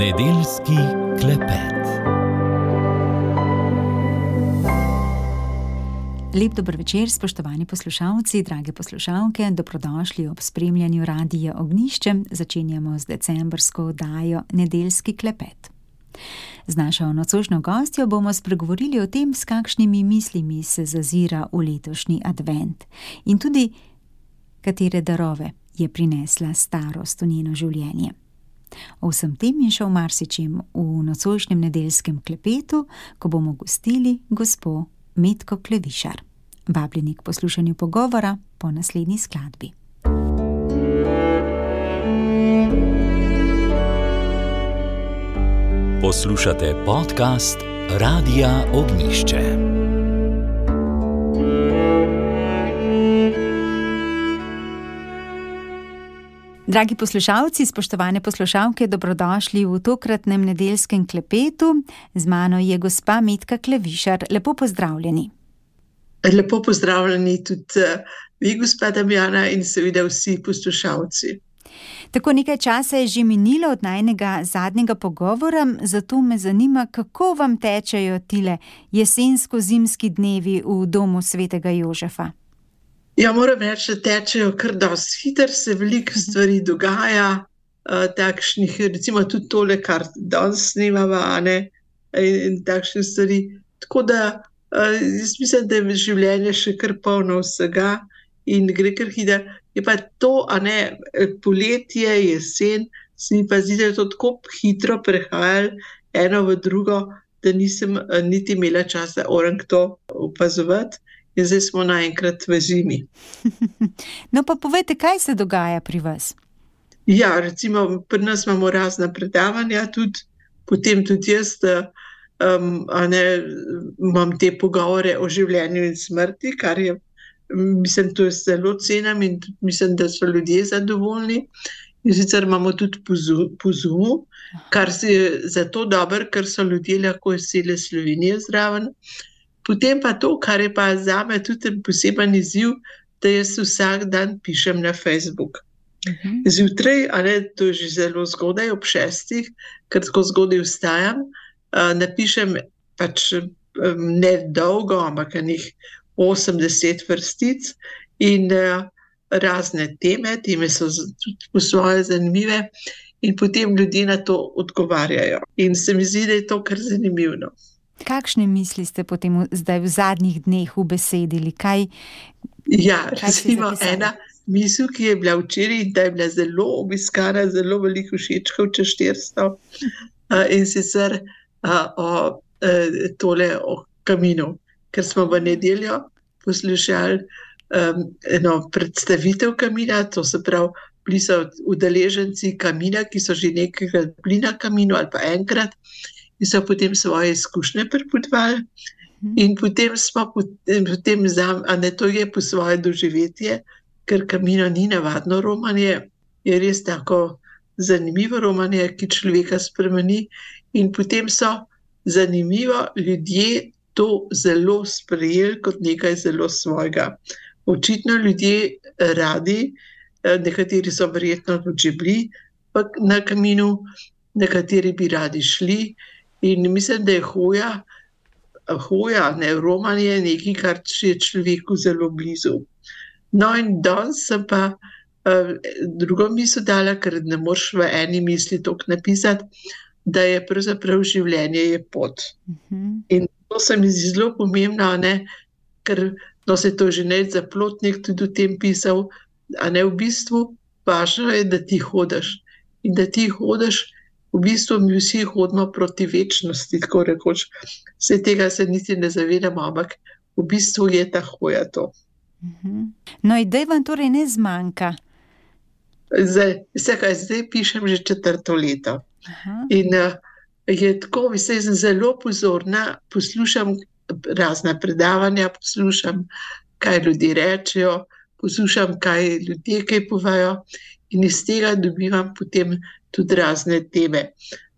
Nedeljski klepet. Lep dober večer, spoštovani poslušalci, drage poslušalke, dobrodošli ob spremljanju Radija Ognišče. Začenjamo z decembrsko oddajo Nedeljski klepet. Z našo nocojšnjo gostjo bomo spregovorili o tem, s kakšnimi mislimi se zazira v letošnji advent in tudi, katere darove je prinesla starost v njeno življenje. O vsem tem in še o marsičem v nocojšnjem nedeljskem klepetu, ko bomo gostili gospo Metko Klevišar. Vabljeni k poslušanju pogovora po naslednji skladbi. Poslušate podcast Radia Ognišče. Dragi poslušalci, spoštovane poslušalke, dobrodošli v tokratnem nedeljskem klepetu. Z mano je gospa Metka Klevišar. Lepo pozdravljeni. Lepo pozdravljeni tudi vi, gospa Damjana, in seveda vsi poslušalci. Tako nekaj časa je že minilo od najnega zadnjega pogovora, zato me zanima, kako vam tečejo tile jesensko-zimski dnevi v domu svetega Jožefa. Ja, moram reči, da tečejo kar dosti hitro, se veliko stvari dogaja, uh, takšnih, recimo tudi tole, kar danes snimamo, in takšne stvari. Tako da uh, jaz mislim, da je življenje še kar polno vsega in gre kar hitro. Je pa to, a ne poletje, jesen, se mi pa zdi, da je to tako hitro prehajalo eno v drugo, da nisem uh, niti imela časa orang to opazovati in zdaj smo naenkrat v zimi. No, pa povejte, kaj se dogaja pri vas? Ja, recimo, pri nas imamo razna predavanja, tudi, potem tudi jaz, um, ne, imam te pogovore o življenju in smrti, kar je, mislim, to je zelo cenim in mislim, da so ljudje zadovoljni. In sicer imamo tudi po Zumu, kar je zato dobro, ker so ljudje lahko iz cele Slovenije zraven. Potem pa to, kar je pa za me tudi poseben izziv, da jaz vsak dan pišem na Facebook. Uhum. Zjutraj, ali to je že zelo zgodaj, ob šestih, ker tako zgodaj vstajam, uh, napišem pač um, ne dolgo, ampak nekaj 80 vrstic in uh, razne teme, teme so tudi po svoje zanimive, in potem ljudje na to odgovarjajo. In se mi zdi, da je to kar zanimivo. Kakšne misli ste potem zdaj v zadnjih dneh ubesedili? Kaj, ja, recimo ena misel, ki je bila včeraj, da je bila zelo obiskana, zelo veliko všečkov, če 400. In sicer o tole o kaminu, ker smo v nedeljo poslušali um, eno predstavitev kamina, to se pravi, bili so udeleženci kamina, ki so že nekajkrat bili na kaminu ali pa enkrat in so potem svoje izkušnje prepotovali. Mhm. In potem smo, potem zam, a ne to je po svoje doživetje, ker kamino ni navadno romanje, je res tako zanimivo romanje, ki človeka spremeni. In potem so zanimivo ljudje to zelo sprejeli kot nekaj zelo svojega. Očitno ljudje radi, eh, nekateri so verjetno že bili na kaminu, nekateri bi radi šli. In mislim, da je hoja, hoja ne romanje, nekaj, kar je človeku zelo blizu. No, in danes sem pa uh, drugo misel dala, ker ne moreš v eni misli to napisati, da je pravzaprav življenje je pot. Uh mhm. -huh. In to se mi zdi zelo pomembno, ne, ker no, se to že ne za plotnik tudi v tem pisal, a ne v bistvu, važno je, da ti hodiš in da ti hodiš v bistvu mi vsi hodimo proti večnosti, tako rekoč. Vse tega se niti ne zavedamo, ampak v bistvu je ta hoja to. Mhm. No, idej vam torej ne zmanjka. Zdaj, vse, kaj zdaj pišem, že četrto leto. Aha. In uh, je tako, vse sem zelo pozorna, poslušam razna predavanja, poslušam, kaj ljudje rečejo, poslušam, kaj ljudje kaj povajo, in iz tega dobivam potem tudi razne teme.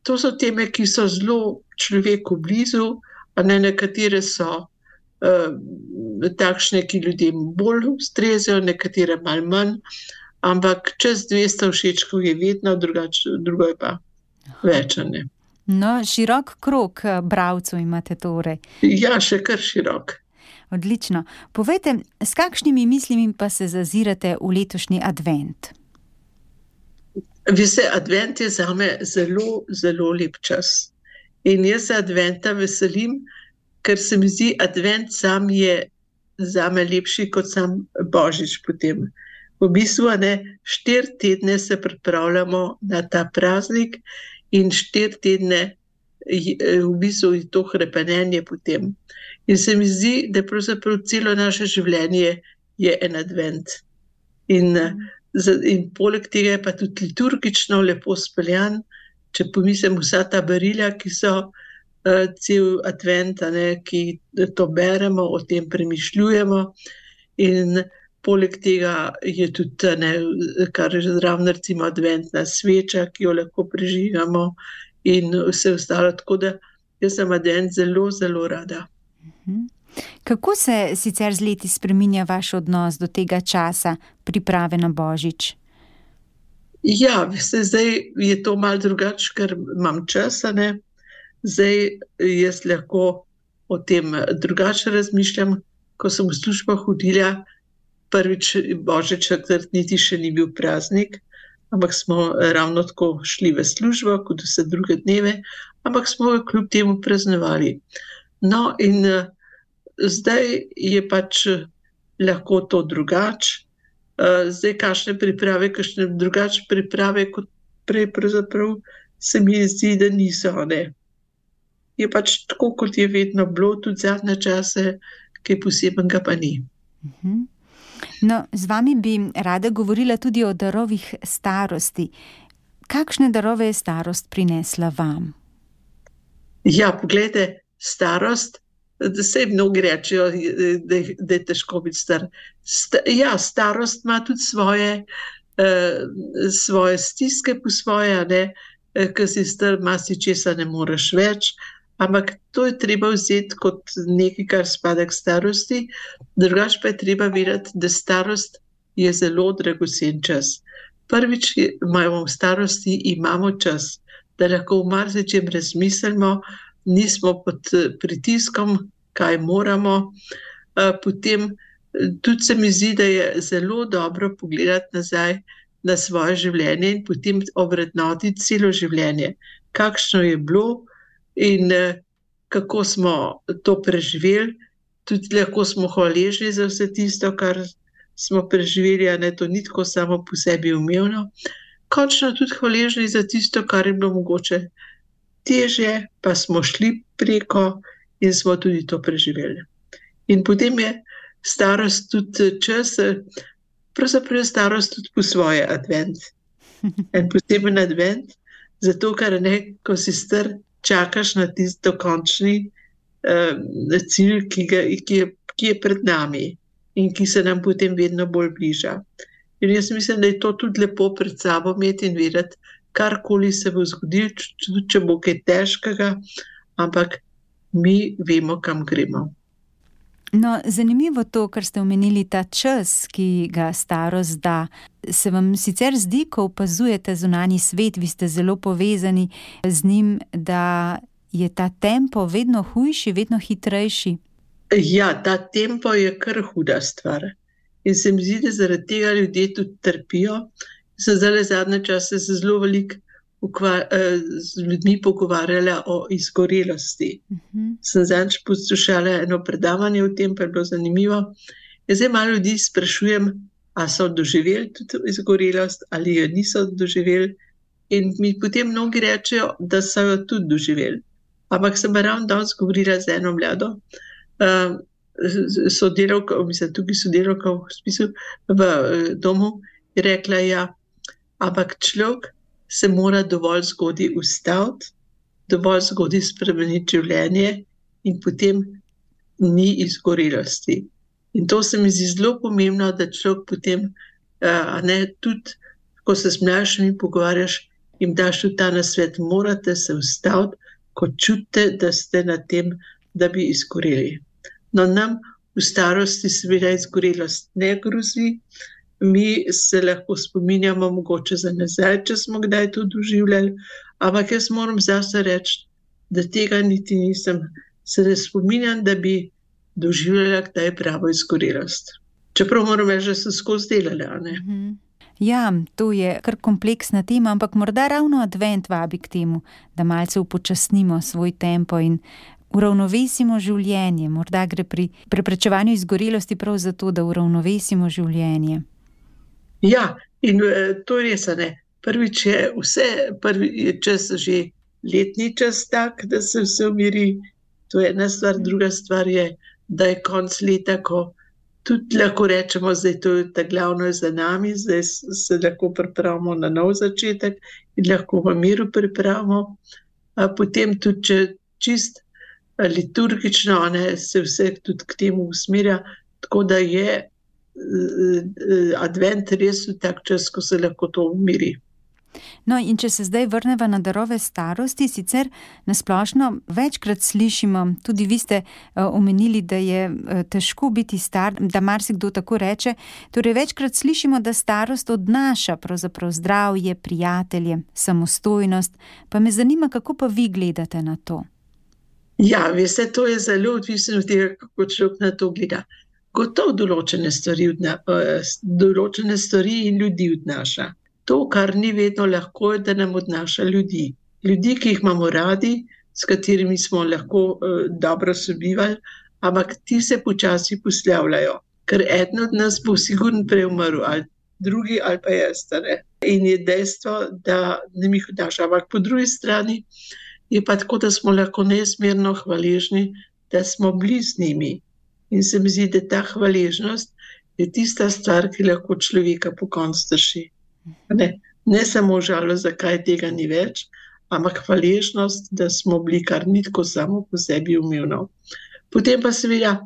To so teme, ki so zelo človeku blizu, a ne nekatere so uh, takšne, ki ljudem bolj ustrezajo, nekatere malo manj, ampak čez 200 všečkov je vedno drugače, drugo je pa več. No, širok krok eh, bralcev imate torej. Ja, še kar širok. Odlično. Povejte, s kakšnimi mislimi pa se zazirate v letošnji advent? Veste, advent je za me zelo, zelo lep čas. In jaz se adventa veselim, ker se mi zdi, advent sam je za me lepši kot sam božič. Potem. V bistvu ne, štiri tedne se pripravljamo na ta praznik, in štiri tedne v bistvu je to krepenje potem. In se mi zdi, da je pravzaprav celo naše življenje en advent. In, in poleg tega je pa tudi liturgično lepo speljan če pomislim vsa ta barila, ki so uh, cel advent, ne, ki to beremo, o tem premišljujemo. In poleg tega je tudi, ne, kar je zraven, recimo, adventna sveča, ki jo lahko preživljamo, in vse ostalo. Tako da jaz sem advent zelo, zelo rada. Mhm. Kako se sicer z leti spremenja vaš odnos do tega časa, priprave na božič? Ja, veste, zdaj je to malo drugače, ker imam čas. Zdaj jaz lahko o tem drugače razmišljam. Ko sem v službo hodila, prvič božič, takrat niti še ni bil praznik, ampak smo ravno tako šli v službo, kot vse druge dneve, ampak smo kljub temu praznovali. No, in zdaj je pač lahko to drugače. Eh, zdaj, kakšne priprave, kakšne drugačne priprave kot prej, pravzaprav se mi zdi, da niso. Ne. Je pač tako, kot je vedno bilo, tudi zadnje čase, kaj posebnega pa ni. Mhm. No, z vami bi rada govorila tudi o darovih starosti. Kakšne darove je starost prinesla vam? Ja, pogledajte, starost da se mnogi rečejo, da, da je težko biti star. Sta, ja, starost ima tudi svoje, uh, svoje stiske, po svoje, ne, eh, ker si star, ima si česa ne moreš več. Ampak to je treba vzeti kot nekaj, kar spada k starosti. Drugač pa je treba vedeti, da starost je zelo dragocen čas. Prvič, imamo v starosti imamo čas, da lahko v marsičem razmislimo, nismo pod pritiskom, kaj moramo. Eh, potem eh, tudi se mi zdi, da je zelo dobro pogledati nazaj na svoje življenje in potem obrednotiti celo življenje, kakšno je bilo in eh, kako smo to preživeli. Tudi lahko smo hvaležni za vse tisto, kar smo preživeli, a ne to ni tako samo po sebi umevno. Končno tudi hvaležni za tisto, kar je bilo mogoče teže, pa smo šli preko in smo tudi to preživeli. In potem je starost tudi čas, pravzaprav je starost tudi po svoje advent. En poseben advent, zato ker ne, ko si star, čakaš na tisti dokončni uh, cilj, ki, ga, ki, je, ki je pred nami in ki se nam potem vedno bolj bliža. In jaz mislim, da je to tudi lepo pred sabo imeti in vedeti, karkoli se bo zgodilo, tudi če bo kaj težkega, ampak mi vemo, kam gremo. No, zanimivo je to, kar ste omenili, ta čas, ki ga starost da. Se vam sicer zdi, ko opazujete zunani svet, vi ste zelo povezani z njim, da je ta tempo vedno hujši, vedno hitrejši? Ja, ta tempo je kar huda stvar. In se mi zdi, da zaradi tega ljudje tudi trpijo. Za zadnje čase se zelo veliko Eh, z ljudmi pogovarjala o izgorelosti. Uh mhm. -huh. Sem zadnjič poslušala eno predavanje o tem, pa je bilo zanimivo. Jaz zdaj malo ljudi sprašujem, ali so doživeli tudi izgorelost ali jo niso doživeli. In mi potem mnogi rečejo, da so jo tudi doživeli. Ampak sem ravno danes govorila z eno mlado. Uh, Sodelavka, mislim, tudi sodelavka v spisu v uh, domu, je rekla: Ja, ampak človek, se mora dovolj zgodaj ustaviti, dovolj zgodaj spremeniti življenje, in potem ni izgorelosti. In to se mi zdi zelo pomembno, da človek potem, a ne tudi, ko se z mlajšimi pogovarjaš, jim daš tudi ta nasvet, morate se ustaviti, ko čutite, da ste na tem, da bi izgoreli. No, nam v starosti, seveda, izgorelost ne grozi, mi se lahko spominjamo, mogoče za nazaj, če smo kdaj to doživljali, Ampak jaz moram zase reči, da tega niti nisem, se ne spominjam, da bi doživljala, da je pravo izgorelost. Čeprav moram reči, da sem skozi delala. Mhm. Ja, to je kar kompleksna tema, ampak morda ravno advent vabi k temu, da malce upočasnimo svoj tempo in uravnovesimo življenje. Morda gre pri preprečevanju izgorelosti prav zato, da uravnovesimo življenje. Ja, in eh, to je res. Ne? Prvič je vse, prvi je čas že letni čas, tak, da se vse umiri. To je ena stvar, druga stvar je, da je konc leta, ko tudi lahko rečemo, da je to ta glavno za nami, zdaj se lahko pripravimo na nov začetek in lahko v miru pripravimo. Potem tudi, če čist liturgično, ne, se vse tudi k temu usmerja, tako da je advent res tak čas, ko se lahko to umiri. No, in če se zdaj vrnemo na darove starosti, sicer nasplošno večkrat slišimo, tudi vi ste uh, omenili, da je uh, težko biti star, da marsikdo tako reče. Torej, večkrat slišimo, da starost odnaša zdravje, prijatelje, samostojnost. Pa me zanima, kako pa vi gledate na to. Ja, veste, to je zelo odvisno od tega, kako človek na to gleda. Gotovo določene stvari, odna, uh, določene stvari in ljudi odnaša to, kar ni vedno lahko, je, da nam odnaša ljudi. Ljudi, ki jih imamo radi, s katerimi smo lahko uh, dobro sobivali, ampak ti se počasi poslavljajo, ker eden od nas bo sigurno prej umrl, ali drugi, ali pa jaz. In je dejstvo, da ne mi odnaša. Ampak po drugi strani je pa tako, da smo lahko neizmerno hvaležni, da smo blizu njimi. In se mi zdi, da ta hvaležnost je tista stvar, ki lahko človeka po koncu drži. Ne, ne samo žalost, zakaj tega ni več, ampak hvaležnost, da smo bili kar nitko samo po sebi umivno. Potem pa seveda,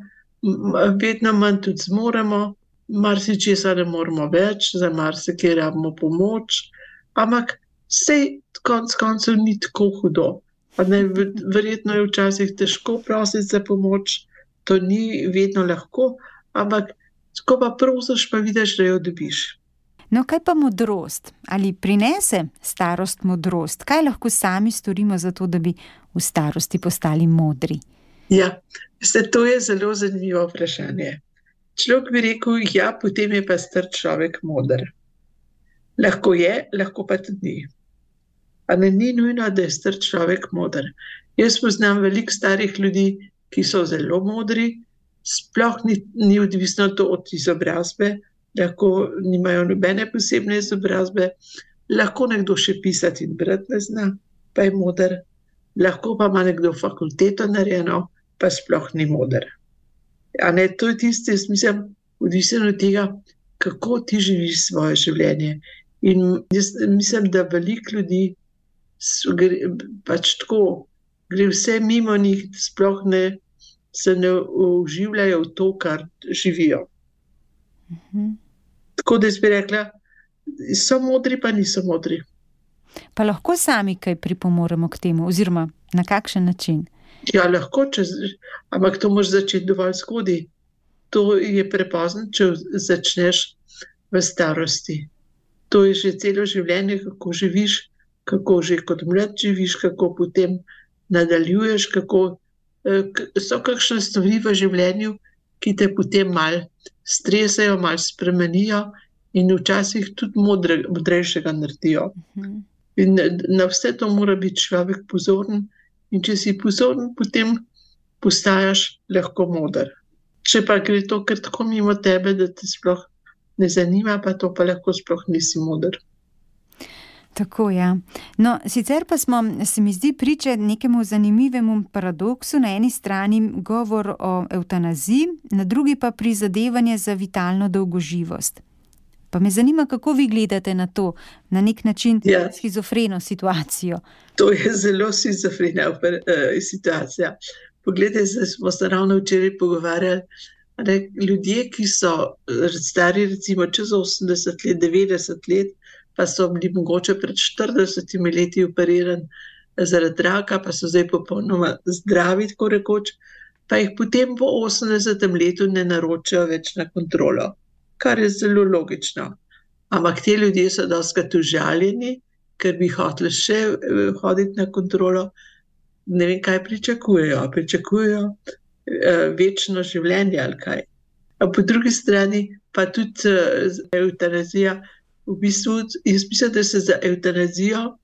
vedno manj tudi zmoremo, marsičesa ne moremo več, za marsikaj rabimo pomoč, ampak vse konc koncev ni tako hudo. Ne, verjetno je včasih težko prositi za pomoč, to ni vedno lahko, ampak ko pa prosiš, pa vidiš, da jo dobiš. No, kaj pa modrost? Ali prinese starost modrost? Kaj lahko sami storimo za to, da bi v starosti postali modri? Ja, se, to je zelo zanimivo vprašanje. Človek bi rekel, da ja, potem je pa star človek modr. Lahko je, lahko pa tudi ni. Ampak ni nujno, da je star človek modr. Jaz poznam veliko starih ljudi, ki so zelo modri, sploh ni, ni odvisno od izobrazbe, lahko nimajo nobene posebne izobrazbe, lahko nekdo še pisati in brati ne zna, pa je moder, lahko pa ima nekdo fakulteto narejeno, pa sploh ni moder. Ne, to je tisto, jaz mislim, odvisno od tega, kako ti živiš svoje življenje. In jaz mislim, da veliko ljudi gre, pač tako, gre vse mimo njih, sploh ne se ne uživljajo v to, kar živijo. Uh mhm. -huh. Tako da bi rekla, so modri, pa niso modri. Pa lahko sami kaj pripomoremo k temu, oziroma na kakšen način? Ja, lahko, če, ampak to moraš začeti dovolj zgodaj. To je prepozno, če začneš v starosti. To je že celo življenje, kako živiš, kako že kot mlad živiš, kako potem nadaljuješ, kako eh, so kakšne stvari v življenju, ki te potem malo stresajo, malo spremenijo in včasih tudi modre, modrejšega naredijo. Mhm. In na vse to mora biti človek pozoren, in če si pozoren, potem postaješ lahko moder. Če pa gre to kar tako mimo tebe, da te sploh ne zanima, pa to pa lahko sploh nisi moder. Tako je. Ja. No, sicer pa smo, se mi zdi, priče nekemu zanimivemu paradoksu. Na eni strani govor o eutanaziji, na drugi pa prizadevanje za vitalno dolgoživost. Pa me zanima, kako vi gledate na to, na nek način ja. schizofreno situacijo. To je zelo schizofrena uh, situacija. Poglejte, smo se ravno včeraj pogovarjali. Ljudje, ki so stari, recimo čez 80 let, 90 let, pa so bili mogoče pred 40 leti operirani zaradi raka, pa so zdaj popolnoma zdravi, tako rekoč, pa jih potem po 80 letu ne naročajo več na kontrolo, kar je zelo logično. Ampak ti ljudje so doskrat užaljeni ker bi hoteli še eh, hoditi na kontrolo. Ne vem, kaj pričakujejo. Pričakujejo uh, večno življenje ali kaj. A po drugi strani pa tudi uh, eutanazija. V bistvu, jaz mislim, da se za eutanazijo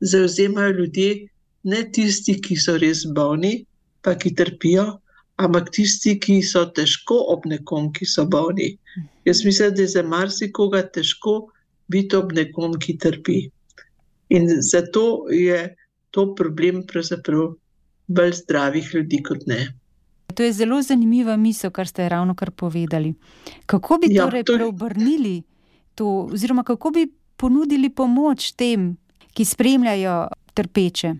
zauzemajo ljudje, ne tisti, ki so res bolni, pa ki trpijo, ampak tisti, ki so težko ob nekom, ki so bolni. Jaz mislim, da je za marsikoga težko biti ob nekom, ki trpi. In zato je to problem, pravzaprav, bolj zdravih ljudi kot ne. To je zelo zanimiva misel, kar ste ravno kar povedali. Kako bi ja, torej to... preobrnili to, oziroma kako bi ponudili pomoč tem, ki spremljajo trpeče?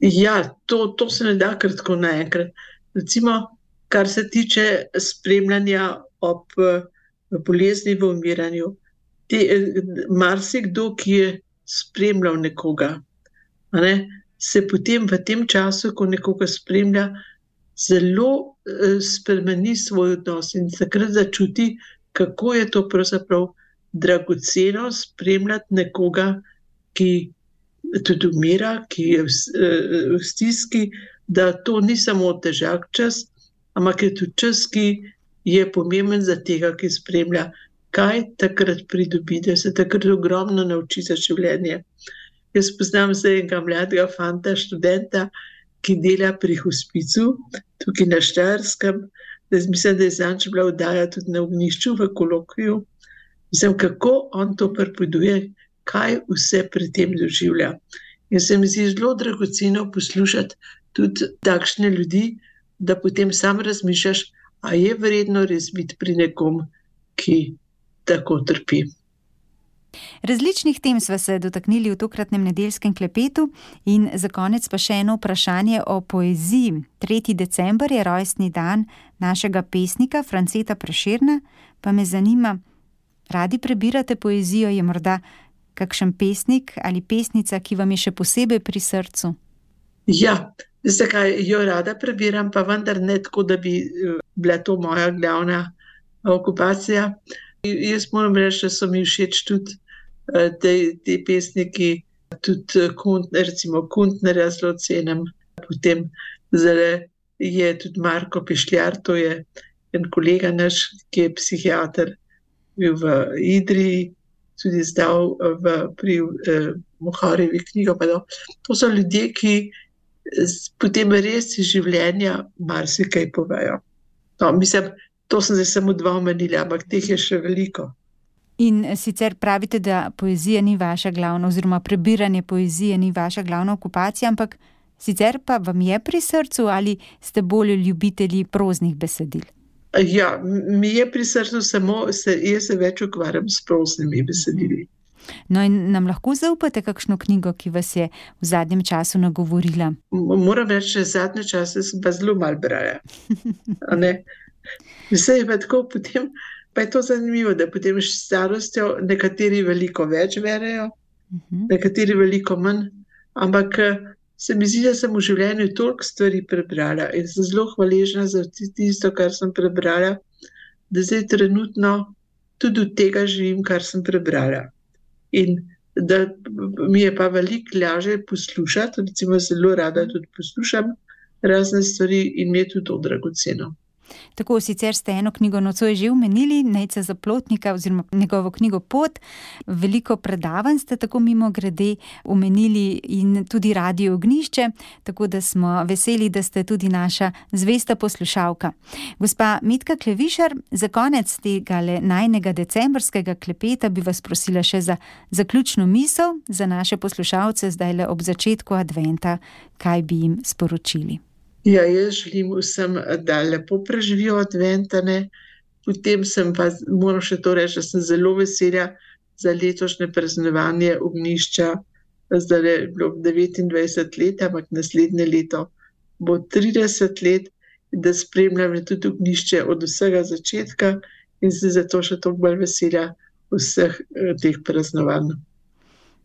Ja, to, to se ne da kratko naenkrat. Recimo, kar se tiče spremljanja ob bolezni v umiranju. Te, marsikdo, ki je spremljal nekoga, ne, se potem v tem času, ko nekoga spremlja, zelo eh, spremeni svoj odnos in takrat začuti, kako je to pravzaprav dragoceno spremljati nekoga, ki tudi umira, ki je v, eh, v stiski, da to ni samo težak čas, ampak je tudi čas, ki je pomemben za tega, ki spremlja kaj takrat pridobi, da se takrat ogromno nauči za življenje. Jaz poznam zdaj enega mladega fanta, študenta, ki dela pri hospicu, tukaj na Štajerskem. Mislim, da je zanj bila vdaja tudi na ognišču v kolokviju. Mislim, kako on to pripoveduje, kaj vse pri tem doživlja. In se mi zdi zelo dragoceno poslušati tudi takšne ljudi, da potem sam razmišljaš, a je vredno res biti pri nekom, ki tako trpi. Različnih tem smo se dotaknili v tokratnem nedeljskem klepetu, in za konec pa še eno vprašanje o poeziji. 3. december je rojstni dan našega pesnika Franceta Preširna, pa me zanima, radi prebirate poezijo, je morda kakšen pesnik ali pesnica, ki vam je še posebej pri srcu? Ja, zakaj jo rada prebiram, pa vendar ne tako, da bi eh, bila to moja glavna okupacija. Jaz moram reči, da so mi všeč tudi eh, te, te pesniki, tudi eh, Kuntner, recimo Kuntnerja zelo cenim. Potem je tudi Marko Pišljar, to je en kolega naš, ki je psihiater, bil v Idriji, tudi zdaj v, pri eh, Moharevi knjigo. To so ljudje, ki potem res iz življenja marsikaj povejo. No, mislim, To sem zdaj samo dva omenila, ampak teh je še veliko. In sicer pravite, da poezija ni vaša glavna, oziroma prebiranje poezije ni vaša glavna okupacija, ampak sicer pa vam je pri srcu ali ste bolj ljubitelji proznih besedil? Ja, mi je pri srcu samo, se, jaz se več ukvarjam s proznimi besedili. No, in nam lahko zaupate kakšno knjigo, ki vas je v zadnjem času nagovorila? Moram reči, da zadnje čase sem pa zelo mal brala. Vse je pa tako, potem pa je to zanimivo, da potem s starostjo nekateri veliko več verejo, mhm. nekateri veliko manj. Ampak se mi zdi, da sem v življenju toliko stvari prebrala in sem zelo hvaležna za tisto, kar sem prebrala, da zdaj trenutno tudi od tega živim, kar sem prebrala. In da mi je pa veliko lažje poslušati, recimo zelo rada tudi poslušam razne stvari in mi je tudi to dragoceno. Tako sicer ste eno knjigo nocoj že omenili, Nejca za plotnika oziroma njegovo knjigo Pot. Veliko predavanj ste tako mimo grede omenili in tudi radio ognišče, tako da smo veseli, da ste tudi naša zvesta poslušalka. Gospa Mitka Klevišar, za konec tega najnega decembrskega klepeta bi vas prosila še za zaključno misel za naše poslušalce zdaj le ob začetku adventa, kaj bi jim sporočili. Ja, jaz želim vsem, da lepo preživijo adventane. Potem sem pa, moram še to reči, da sem zelo vesela za letošnje praznovanje ognišča. Zdaj je bilo 29 let, ampak naslednje leto bo 30 let, da spremljam tudi ognišče od vsega začetka in se zato še toliko bolj vesela vseh eh, teh praznovanj.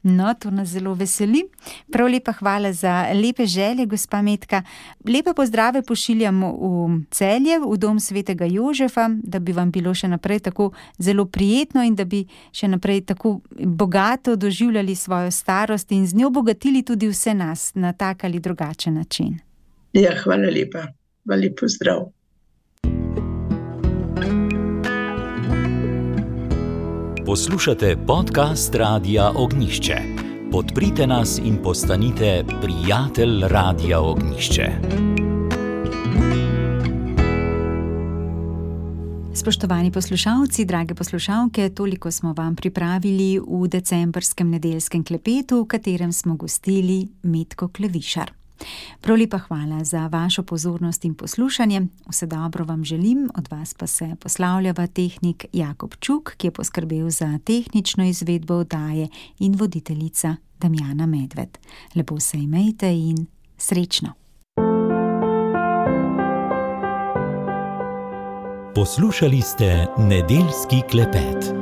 No, to nas zelo veseli. Prav lepa hvala za lepe želje, gospa Metka. Lepe pozdrave pošiljamo v celje, v dom svetega Jožefa, da bi vam bilo še naprej tako zelo prijetno in da bi še naprej tako bogato doživljali svojo starost in z njo bogatili tudi vse nas na tak ali drugačen način. Ja, hvala lepa. Hvala pozdrav. Poslušate podcast Radia Ognišče. Podprite nas in postanite prijatelj Radia Ognišče. Spoštovani poslušalci, drage poslušalke, toliko smo vam pripravili v decembrskem nedeljskem klepetu, v katerem smo gostili Metko Klevišar. Prav lepa hvala za vašo pozornost in poslušanje. Vse dobro vam želim, od vas pa se poslavljava tehnik Jakob Čuk, ki je poskrbel za tehnično izvedbo oddaje in voditeljica Damjana Medved. Lepo se imejte in srečno. Poslušali ste nedeljski klepet.